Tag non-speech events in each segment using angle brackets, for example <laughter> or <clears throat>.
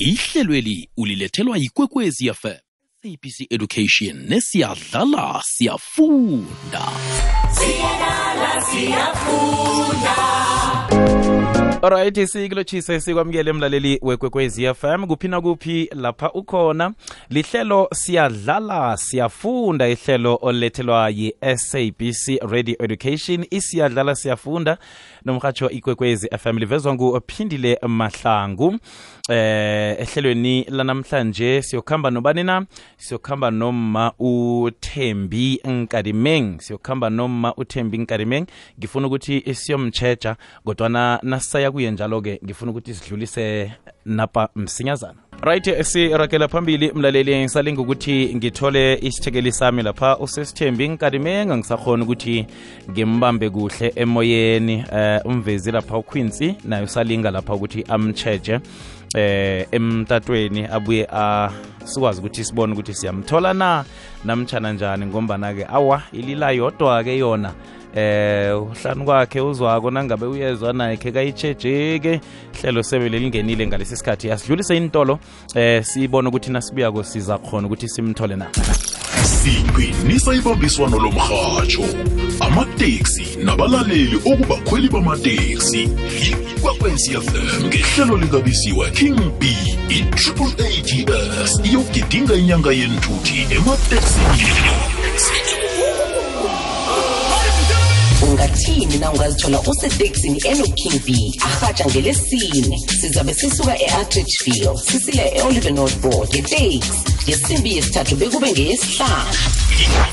ihlelweli ulilethelwa yikwekwezi yafm sabc education nesiyadlala siyafunda. Alright sikulotshise sikwamukele emlaleli wekwekwezi fm kuphi lapha ukhona. Lihlelo siyadlala siyafunda ihlelo olethelwa yi-sabc radio education. Isiyadlala siyafunda nomhatsho ikwekwezi fm livezwa nguphindile mahlangu. Eh ehlelweni lanamhlanje siyokhamba nobani na? Siyokhamba noma uthembi nkadimeng siyokhamba noma uthembi nkadimeng ngifuna ukuthi siyomtshetsha kodwana nasaya kuye njalo-ke ngifuna ukuthi sidlulise napa msinyazana. Right sirakela phambili mlaleli ngisalinga ukuthi ngithole isithekeli sami lapha usesithembi. Nkadimeng angisakhona ukuthi ngimbambe kuhle emoyeni eh umvezi lapha uquincy naye usalinga lapha ukuthi amtsheje eh emtatweni abuye sikwazi ukuthi sibone ukuthi siyamthola na? Namtshana njani? Ngombana-ke awa ilila yodwa-ke yona. Eh uhlanu kwakhe uzwako nangabe uyezwa naye khe kayitsheje-ke hlelo sebe lelingenile ngalesi sikhathi asidlulise intolo eh sibone ukuthi nasibuyako siza khona ukuthi simthole na. Siqinisa ibambiswano lomrhatsho amateksi nabalaleli okubakhweli bamateksi. Ikwekwezi fm ngehlelo likabisiwa king b i-triple ats iyogidinga inyanga yenthuthi emateksini ungathini na ungazithola usetekisini enoking b ahatsha ngelesine. Sizabe sisuka e-atridgeville sisiya e-oliver northboard ngeteksi ngesimbi yesithathu bekube ngeyesihlanu.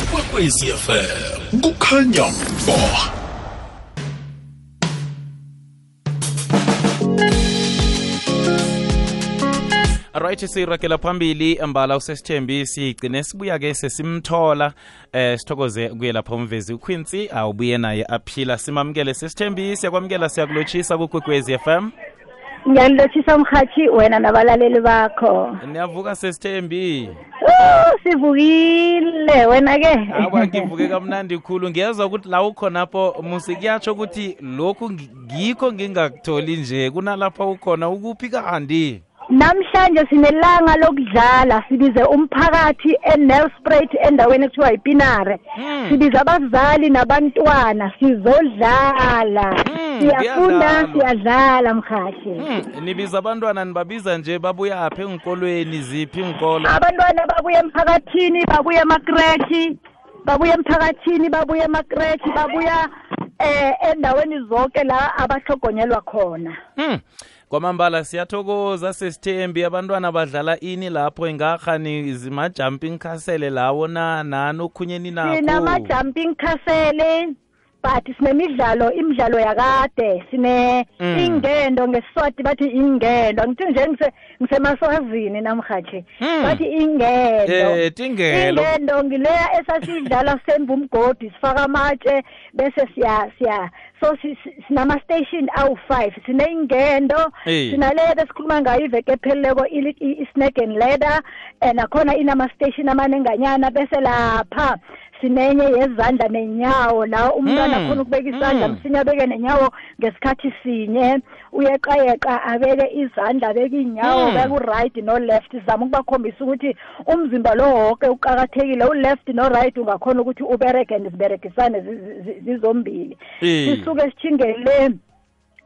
Ikwekwezi fm kukhanya ba right sirakela phambili mbala usesithembi sigcine sibuya-ke sesimthola eh sithokoze kuye lapha umvezi uquincy awubuye naye aphila. Simamukele sesithembi siyakwamukela siyakulotshisa kukwekwezi FM ngiyanilotshisa mhathi wena nabalaleli bakho. Niyavuka sesithembi. Sivukile wena-ke awa <laughs> ngivuke kamnandi khulu. Ngiyezwa ukuthi la ukhonapho musi kuyatsho ukuthi lokhu ngikho ngingakutholi nje. Kunalapha ukhona ukuphi kanti? Namhlanje sinelanga lokudlala sibize umphakathi enelspruit endaweni ekuthiwa yipinare. Hmm. sibize abazali nabantwana sizodlala. Hmm, siyafunda siyadlala mhathi. Hmm, nibiza abantwana nibabiza nje babuyaphi enkolweni ziphi inkolo abantwana babuye emphakathini babuye emakreshi babuye emphakathini babuye emakreshi babuya eh endaweni zonke la abahlogonyelwa khona. Kwamambala siyathokoza sesithembi abantwana badlala ini lapho ingakhani zima-jumping castle lawo. Na nani okhunyeni nakho sinama-jumping castle but sinemidlalo imidlalo yakade sine Mm. ingendo ngesiswati bathi ingendo angithi nje ngise- ngisemaswazini namhathi Mm. bathi ingendo Eh, tingelo ingendo ngileya esasidlala semba umgodi sifaka amatshe bese siya siya so si- si- sinama-station awu-five sine-ingendo Eh. sinaleyo besikhuluma ngayo iveke epheleleko i-snack and leather um nakhona inama-station amanenganyana bese lapha sinenye yezandla nenyawo la umntwana Mm, khona ukubeka isandla mm. msinya abeke nenyawo ngesikhathi sinye uyeqayeqa abeke izandla abeke iy'nyawo Mm. beke u-right no-left zama ukubakhombisa ukuthi umzimba lo woke uqakathekile u-left no-right ungakhona ukuthi ubereke and ziberegisane zi- zi- zi- zizombili Eh. sisuke sithingele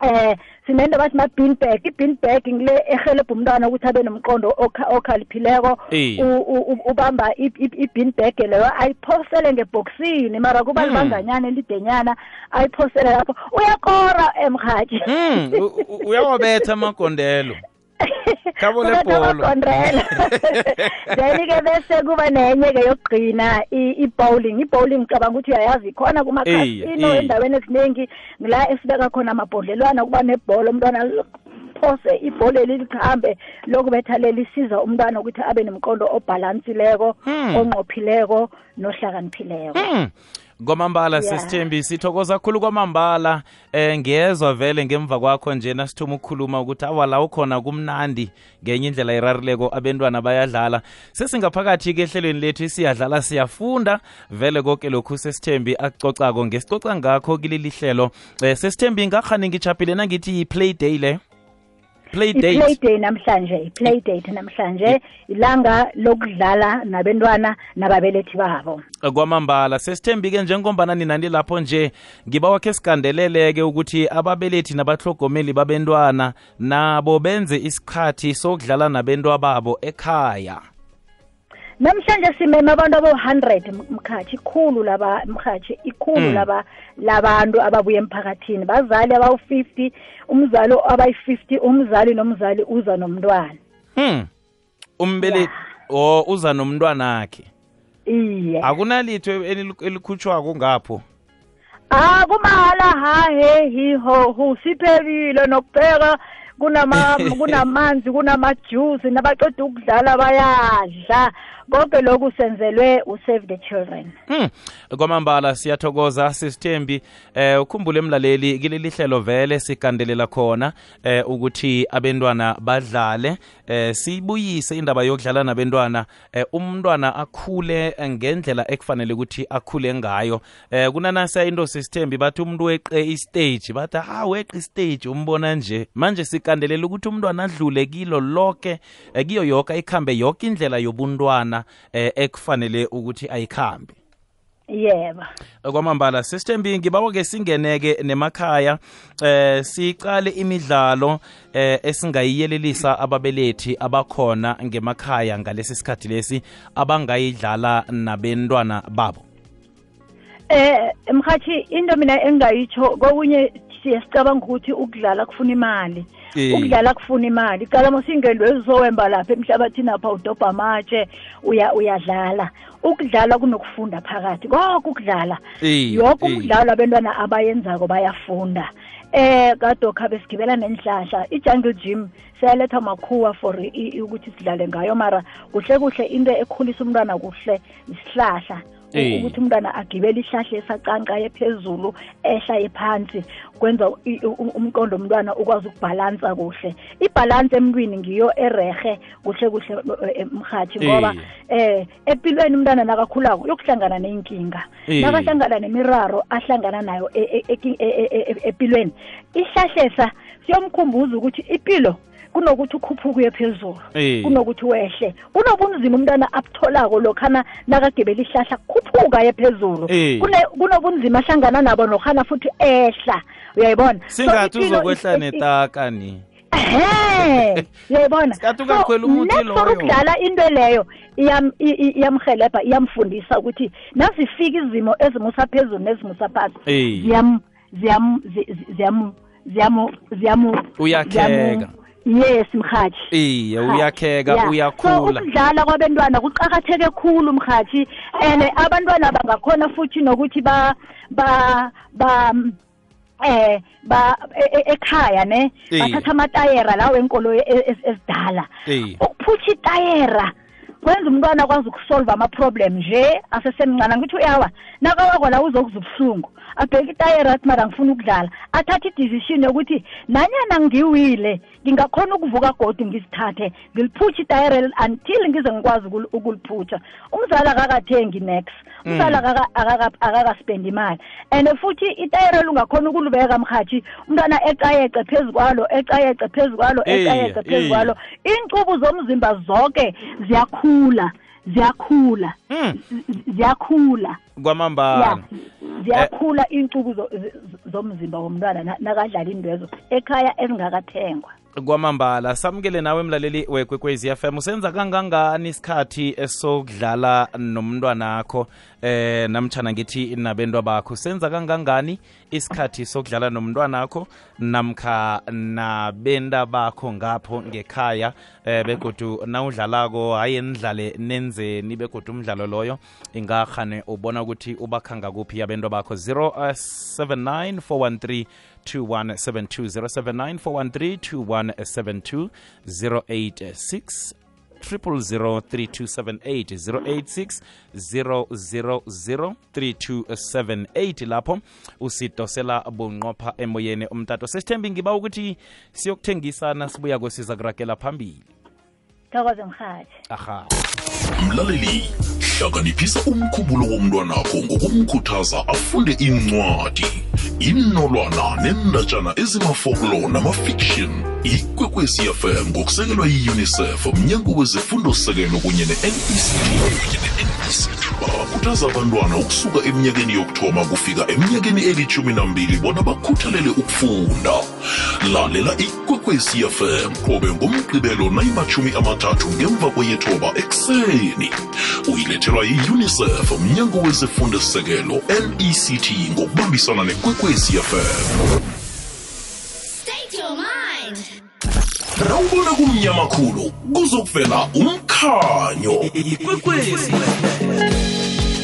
eh sinento bathi ma-bean bag i-bean bag ngile ehelebha umntwana ukuthi abe nomqondo okha- okhaliphileko. Ubamba i- i- i-bean bag leyo ayiphosele ngebhokisini mara kuba Mm. libanganyana elidenyana ayiphosele lapho. Uyakora emhathi Hmm, uyawabetha amagondelo Khabo lebholo. then-ke bese kuba nenye-ke yokugcina i- i-bowling i-bowling ngicabanga ukuthi uyayazi khona Eyi, kumakasino eyi. endaweni eziningi la esibeka khona amabhodlelwana kuba nebhola umntwana phose ibholo lilihambe lokubetha lelisiza umntwana ukuthi abe nomqondo obhalansileko Hmm. onqophileko nohlakaniphileko Hmm. Kwamambala Yeah. sesithembi sithokoza khulu kwamambala. Eh ngiyezwa vele ngemva kwakho nje nasithuma ukukhuluma ukuthi awala ukhona kumnandi. Ngenye indlela irarileko abentwana bayadlala. Sesingaphakathi-ke ehlelweni lethu siyadlala siyafunda. Vele konke lokhu sesithembi akucocako. Ngesicoca ngakho kileli hlelo. Eh sesithembi ngakhani ngichaphile nangithi yi-play day le play i-play date. day namhlanje i-play date namhlanje ilanga lokudlala nabentwana nababelethi babo. Kwamambala sesithembi-ke njengombana ninani lapho nje ngiba wakhe sigandelele-ke ukuthi ababelethi nabahlogomeli babentwana nabo benze isikhathi sokudlala nabentwa babo ekhaya namhlanje simeme abantu abo-hundred mkhathi ikhulu laba mkhathi ikhulu Mm. laba labantu ababuya emphakathini. Bazali abawu-fifty umzali abayi-fifty umzali nomzali uza nomntwana. Hmm. Umbelethi o uza nomntwana akhe iye. Akunalitho elikhutshwako ngapho? Ah kumahala hahe hiho hu siphekile nokupheka kunama <laughs> kunamanzi kunamajuice nabaqeda ukudlala bayadla. Konke lokhu senzelwe usave the children. Hmm. kwamambala siyathokoza sisithembi eh ukhumbule emlaleli kileli hlelo vele sigandelela khona eh ukuthi abentwana badlale eh sibuyise indaba yokudlala nabentwana eh umntwana akhule ngendlela ekufanele ukuthi akhule ngayo. Eh kunanasa into sisithembi bathi umuntu weqe istage bathi ha weqe istage umbona nje. Manje sigandelela ukuthi umntwana adlule kilo lonke eh, kiyo yoke ikhambe yoke indlela yobuntwana. Eh ekufanele ukuthi ayikhambe yebo. Kwamambala sisithembi ngibawo-ke singeneke nemakhaya eh siqale imidlalo eh esingayiyelelisa ababelethi abakhona ngemakhaya ngalesi sikhathi lesi abangayidlala nabentwana babo. Eh mkhathi into mina engayitsho kokunye siyasicabanga ukuthi ukudlala kufuna imali. Ukudlala kufuna imali. Qala masingendo ezizowemba lapha emhlabathini apha udobha amatshe uya uyadlala. Ukudlala kunokufunda phakathi konke ukudlala. Yoko yonke eh. umdlalo abantwana abayenzako bayafunda. Eh kadokha besigibela nenhlahla i-jungle gym siyaletha makhuwa for ukuthi sidlale ngayo. Mara kuhle kuhle into ekhulisa umntwana kuhle isihlahla. Eh. Ukuthi umntwana agibele ihlahla esacankaye phezulu ehla phansi kwenza umqondo womntwana ukwazi ukubhalansa kuhle. Ibhalansi emntwini ngiyo erehe kuhle kuhle eh, mhathi ngoba eh empilweni umntwana nakakhulako uyokuhlangana neyinkinga. Eh. nakahlangana nemiraro ahlangana nayo e- e- e- empilweni ihlahlesa siyomkhumbuza ukuthi impilo kunokuthi ukhuphuke uye phezulu kunokuthi wehle. Unobunzima umntwana abutholako lokhana nakagibela ihlahla kukhuphuka aye phezulu. Kunobunzima ahlangana nabo nokhana futhi ehla. Uyayibona? Singathi uzokwehla netaka ni? Ehe uyayibona? Loyo. ukudlala into leyo iyamhelebha iyamfundisa ukuthi nazifika izimo ezimusa phezulu nezimusa phasi Eh. ziyam ziyam zi- zi- ziyamu ziyamu ziyamu Uyakheka. ziyamu- yes mhathi iye Mhathi, uyakheka yeah. so uyakhula ukudlala kwabantwana kuqakatheke khulu mhathi and abantwana bangakhona futhi nokuthi ba ba ba eh ba e- e- ekhaya ne Eh. bathatha amatayera lawo enkolo e- e- ezidala Eh. ukuphutha itayera kwenza umntwana akwazi ukusolva ama-problem nje asesemncane. Ngithi uyawa nakawakwa la uzokuza ubuhlungu abheke itayera athi mara ngifuna ukudlala athathe idecision yokuthi nanyana ngiwile ngingakhona ukuvuka godi ngizithathe ngiliphuthe itayera leli until ngize ngikwazi ukul- ukuliphutha umzali akakathengi next umzali akaka- akaka- akakaspendi imali. And futhi itayera lungakhona ukulibeka mhathi umntwana eqayeqe phezu kwalo eqayeqe phezu kwalo Eh, eqayeqe phezu eh. kwalo iincubu zomzimba zonke ziyakhula. Ziyakhula Hmm. z- ziyakhula. Kwamambala. Ya ziyakhula z- zomzimba womntwana na- nakadlala indwezo ekhaya ezingakathengwa. Kwamambala samukele nawe mlaleli wekwekwezi FM usenza kangangani isikhathi esokudlala nomntwanakho? Eh namtshana ngithi nabentwa bakho senza kangangani isikhathi sokudlala nomntwanakho namkha nabenda bakho ngapho ngekhaya? Eh begodu nawudlalako hayi nidlale nenzeni begodu umdlalo loyo ingakhane ubona ukuthi ubakhanga kuphi abentwa bakho 079 413 2172 079 413 2172 086 0003278 086 0003278 lapho usidosela bunqopha emoyeni umtato sesithembi ngiba ukuthi siyokuthengisana sibuya kwesiza kuragela phambili thokoze mhathi aha mlaleli hlakaniphisa umkhumbulo womntwanakho ngokumkhuthaza afunde incwadi imnolwana nendatshana ezimafokulo namafiction ikwekwecfm ngokusekelwa yi-unicef mnyango wezifundo sekelo kunye ne-nect bakhuthaza abantwana ukusuka eminyakeni yokuthoma kufika eminyakeni elithumi nambili bona bakhuthalele ukufunda. Lalela ikwekwezi fm qobe ngomgqibelo nayimathumi amathathu ngemva kweyethoba ekuseni. Uyilethelwa yi-unicef mnyango wezefundo-sekelo nect ngokubambisana nekwekwezi fm State your mind. rawubona kumnyama khulu kuzokuvela umkhanyo. Ikwekwezi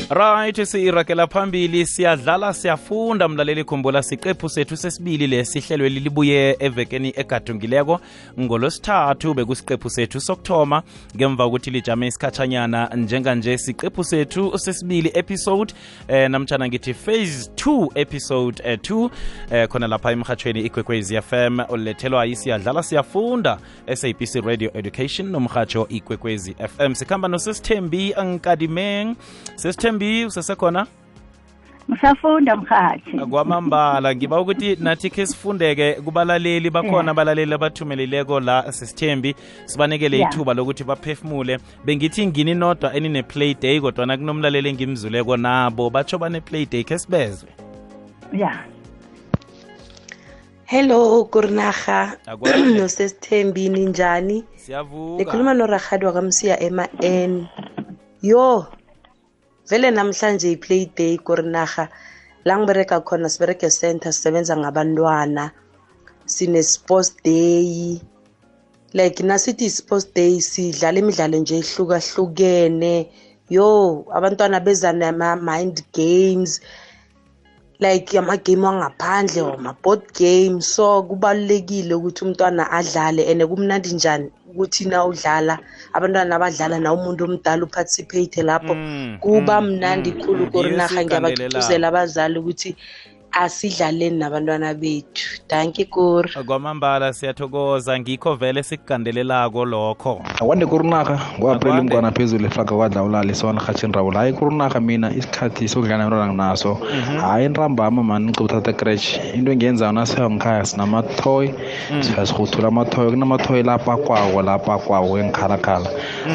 right siyiragela phambili siyadlala siyafunda. Mlaleli khumbula siqephu sethu sesibili le hlelweli libuye evekeni egadungileko. Ngolosithathu bekusiqephu sethu sokuthoma. Ngemva kokuthi lijame isikhatshanyana njenganje siqephu sethu sesibili episode eh, namtshana ngithi phase 2 episode eh, 2 eh, eh, khona lapha emhathweni ikwekwezi fm olethelwa siyadlala siyafunda. Sabc radio education nomhatsho ikwekwezi fm sikhamba nosesithembi ankadimeng sesithembi usesekhona ngisafunda mhathi kwamambala ngiba ukuthi nathi khe sifundeke kubalaleli bakhona Yeah. abalaleli abathumeleleko la sesithembi sibanikele Yeah. ithuba lokuthi baphefumule. Bengithi ngini nodwa enine-play day kodwana kunomlaleli engimzuleko nabo batsho bane-play day khe sibezwe. Ya hello kurinaha Akwande. <clears throat> nosesithembi ninjani? Siyavuka. Nikhuluma norahadi wakamsiya ema-n yo vele namhlanje i-play day kurinaha la ngibereka khona sibereke center sisebenza ngabantwana. Sine-sports day. Like nasithi i-sports day sidlala imidlalo nje ehlukahlukene. Yo abantwana beza nama-mind games. Like amagame wangaphandle wama-board game. So kubalulekile ukuthi umntwana adlale and kumnandi njani ukuthi na udlala abantwana abadlala na umuntu omdala uparticipate lapho. Mm, kuba mm, mnandi mm, khulu korinaha Yiyo ngiyabagcugcuzela abazali ukuthi asidlaleni nabantwana bethu. Danki kuri kwamambala siyathokoza. Ngikho vele sikugandelelako lokho. Akwande kurunarha ngo-apreli mntwana phezulu efaka kwadla ulala isona rhatshini hayi kurunarha mina isikhathi sokudlala nabantwana naso. Hayi nrambama mani ngiceba uthatha crash into engiyenzayo nasifika ngikhaya sinamatoy siyazirhuthula amatoy kunamatoy lapha kwako lapha kwako engikhalakhala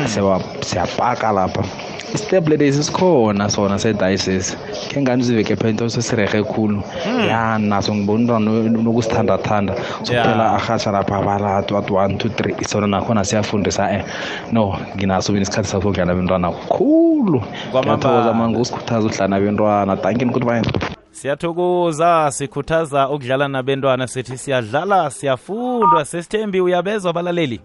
sewa siyapaka lapha isiteple lesi sikhona sona sedayisesi khe ngani uziveke phento sesirerhe khulu? Ya naso ngibona umntwana nokusithandathanda. Sokuphela arhatsha lapha abalatu at one two three sona nakhona siyafundisa eh. No nginaso mina isikhathi sakudlala bentwana khulu. Ngiyathokoza mani ngokusikhuthaza ukudlala nabentwana dankini goodbye siyathokoza sikhuthaza ukudlala nabentwana sithi siyadlala siyafundwa. Sesithembi uyabezwa abalaleli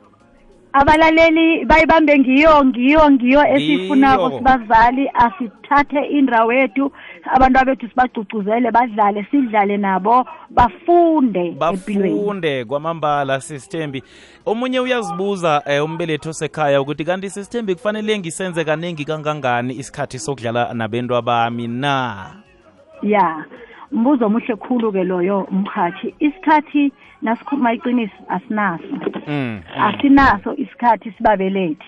abalaleli bayibambe ngiyo ngiyo ngiyo esiyifunako Ngiyo. sibazali. Asithathe indawo yethu abantu bethu sibagcugcuzele badlale sidlale nabo bafunde empilweni bafunde kwamambala sisithembi. Omunye uyazibuza um umbelethi osekhaya ukuthi kanti sisithembi kufanele ngisenze kaningi kangangani isikhathi sokudlala nabentu bami na? Ya mbuzo omuhle khulu-ke loyo mhathi isikhathi nasikhuluma iqiniso asinaso. Mm. asinaso isikhathi sibabelethi.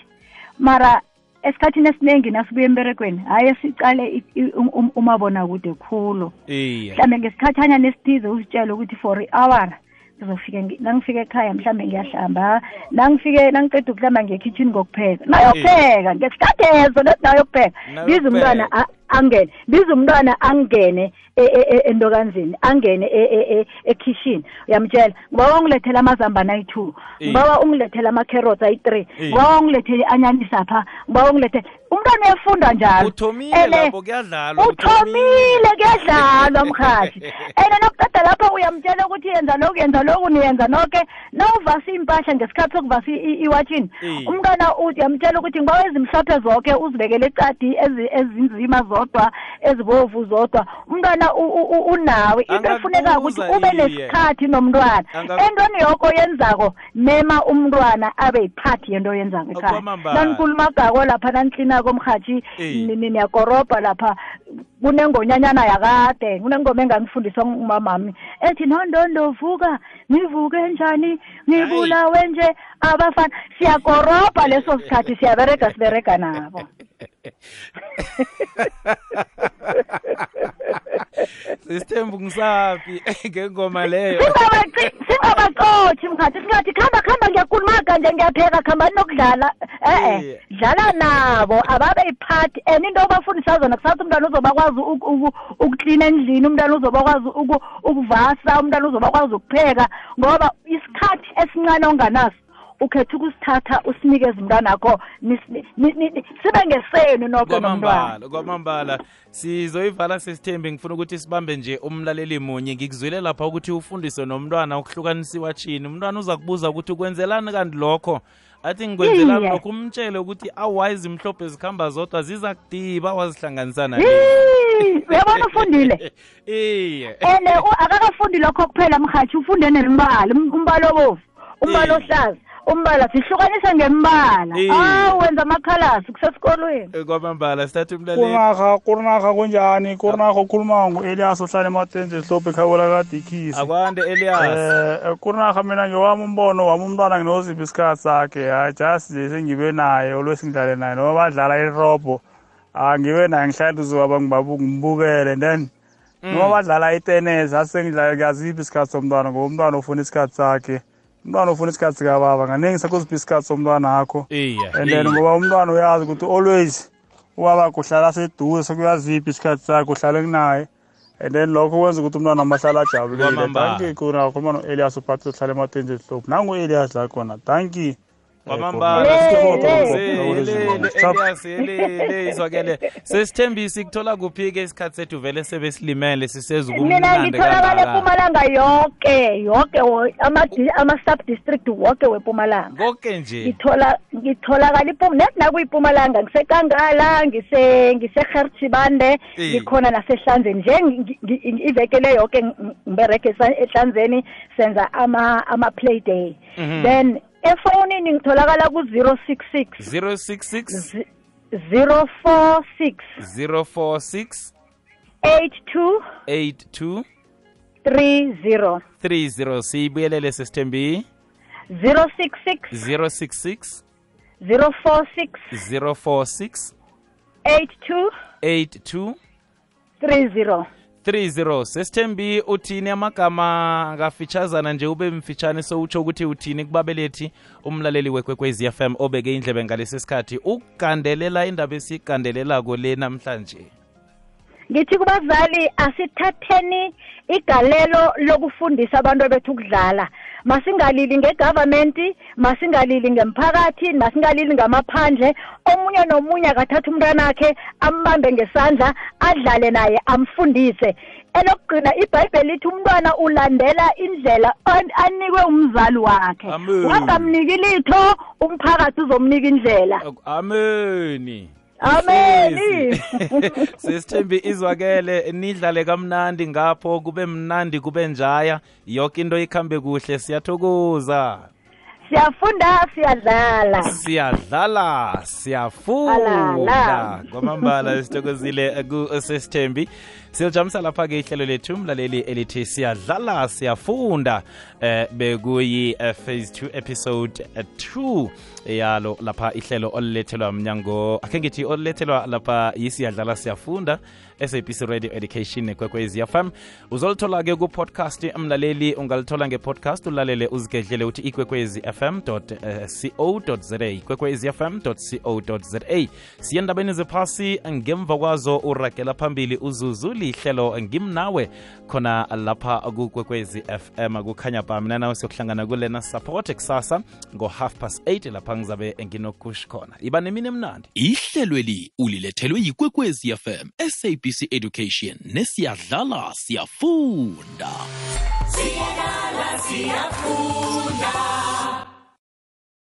Mara esikhathini esiningi nasibuya emberegweni hhayi sicale i- i- um- um- umabonakude khulu. Iye mhlambe ngesikhathanya nesithize uzitshele ukuthi for i-hour ngizofike ngi- nangifike ekhaya mhlambe ngiyahlamba nangifike nangiceda ukuhlamba ngekhitshini ngokupheka. Nayokupheka ngesikhathi ezo lethi nayokupheka. Biza umntwana a- angene biza umntwana angene e- e- e- entokanzini angene e- e- e- ekhishini. Uyamtshela? Ngibawa ungilethela amazambane ayi-two. Eh. ngibawa ungilethela ama-carrots ayi-three. Eh. ngibawa ungilethele i-anyanisi apha. Ngibawa ungilethele umntwana uyafunda njalo uthomile Ene- lapho kuyadlalwa uthomile kuyadlalwa mhathi <laughs> and nokuqeda lapho uyamtshela ukuthi yenza lokhu yenza lokhu niyenza noke nawuvasa iy'mpahla ngesikhathi sokuvasa i- i- iwatshini Eh. umntwana u- uyamtshela ukuthi ngibawa ezimhlophe zoke uzibekele ecadi ezi- ezinzima zodwa ezibovu zodwa umntwana u- u- u- unawe into efuneka ukuthi Angakubuza, ube iye. nesikhathi nomntwana Anga- entweni yoko oyenzako mema umntwana abe yiphathi yento oyenzako ekhaya Kwamambala. nanikulumagako lapha naniklinako mhathi Eh. ni- ni- niyakorobha lapha. Kunengonyanyana yakade kunengoma engangifundiswa ngumamami. Ethi nondondo vuka ngivuke njani? Ngibulawe nje abafana. Siyakoropa leso sikhathi siyabereka siberega nabo <laughs> sisithembu ngisaphi <laughs> ngengoma leyo. Singabaci- singabacothi mkhathi. Singathi khamba khamba ngiyakulumaga nje ngiyapheka khambani nokudlala e-e Iye. dlala nabo ababe yiphathi and into obafundisa zona kusasa umntwana uzobakwazi uku- uku- ukuklina endlini umntwana uzobakwazi uku- ukuvasa umntwana uzobakwazi ukupheka. Ngoba isikhathi esincane onganaso ukhetha ukusithatha usinikeze umntwanakho sibe ngesenu noke nomntwana. Kwamambala sizoyivala sesithembi ngifuna ukuthi sibambe nje umlaleli munye. Ngikuzwile lapha ukuthi ufundise nomntwana ukuhlukanisiwa chini umntwana uza kubuza ukuthi ukwenzelani kanti lokho? Athi ngikwenzelani Iye. lokho umtshele ukuthi awayizi mhlophe zikhamba zodwa ziza kudiba wazihlanganisa Yee, uyabona ufundile? <laughs> Iye. Ene akakafundi lokho kuphela mhathi ufunde nembala um- umbala obovu umbala ohlaza. Umbala sihlukanisa ngembala. Eh. awu wenza amakhalasi kusesikolweni. Kwamambala sithatha umlaleli. Kurinaga kurinaga kunjani? Kurinaga ukhuluma ngu-elias ohlala ematenje ehlophe ekhawula kadikisi akwande elias. Eh kurinaga mina ngewami umbono wami umntwana nginoziphi isikhathi sakhe? Hayi just nje sengibe naye olwesi ngidlale naye. Noma badlala irobho ah ngibe naye ngihlale uzowaba ngibukele then. Noma badlala itennis asengidlala ngiyaziphi isikhathi somntwana? Ngoba umntwana ufuna isikhathi sakhe. Umntwana ufuna isikhathi sikababa kaningi sakuziphi isikhathi somntwana akho and then ngoba umntwana uyazi ukuthi always ubaba kuhlala seduze sekuyaziphi isikhathi sakhe uhlale kunaye. And then lokho kwenza ukuthi umntwana amahlala ajabulile. Kwamambala. danki kuna ngakhuluma no-elias uphathi uhlala ematenje ehlophe nangu-elias la khona. Danki kwamambala Le, sithokoze le. Elele, elias elele izwakele sesithembisi kuthola kuphi-ke isikhathi sethu vele sebesilimele siseza mina ubumnandi ngitholakala kangaka. epumalanga yoke yoke wo- ama- ama-sub district woke wepumalanga konke nje ngithola ngitholakala ipum net nakuyipumalanga ngisekangala ngise ngisehertshibande Eh. ngikhona nasehlanzeni nje ngi- ngi- iveke le yoke ng- ngibereke esa- ehlanzeni senza ama ama-play day Mhm. then efowunini ngitholakala ku-zero six six. Zero six six. Zero four six. Zero four six. Siyibuyelele sesithembi zero six six. Zero six six. Zero four six. Zero four six. Eight two. Eight two. Three zero. 30 sesithembi uthini? Amagama ngafitshazana nje ube mfitshane so utsho ukuthi uthini? Kubabelethi umlaleli wekwekwezi FM obeke indlebe ngalesi sikhathi. Ukugandelela indaba esiyigandelelako le namhlanje ngithi kubazali asithatheni igalelo lokufundisa abantu bethu ukudlala. Masingalili ngegovernment masingalili ngemphakathi masingalili ngamaphandle. Omunye nomunye akathatha umntwanakhe ambambe ngesandla adlale naye amfundise. Elokugcina ibhayibheli lithi umntwana ulandela indlela an- anikwe umzali wakhe. Amen. ungamniki litho umphakathi uzomnika indlela. Ameni ameni Hlezi. sesithembi <laughs> izwakele nidlale kamnandi ngapho kube mnandi kube njaya. Yonke into ikhambe kuhle siyathokoza. Siyafunda siyadlala. Siyadlala siyafunda. Kwamambala sithokozile kusesithembi siyojamisa lapha-ke ihlelo lethu mlaleli elithi siyadlala siyafunda eh bekuyi eh, phase 2 episode 2 yalo lapha ihlelo olulethelwa mnyango. Akhe ngithi olulethelwa lapha yisiyadlala siyafunda SABC Radio Education nekwekwez FM uzolithola-ke ku-podcast mlaleli ungalithola nge-podcast ulalele uzigedlele uthi ikwekwezi fm co za ikwekwez fm co za siye endabeni zephasi ngemva kwazo uragela phambili uzuzu lihlelo ngimnawe khona lapha kukwekwezi fm kukhanya ba siyokuhlangana kulena support kusasa ngo-half past 8 lapha ngizabe nginokush khona. Iba nemini emnandi. Ihlelweli ulilethelwe yikwekwezi fm sabc education nesiyadlala siyafunda. Siyadlala siyafunda.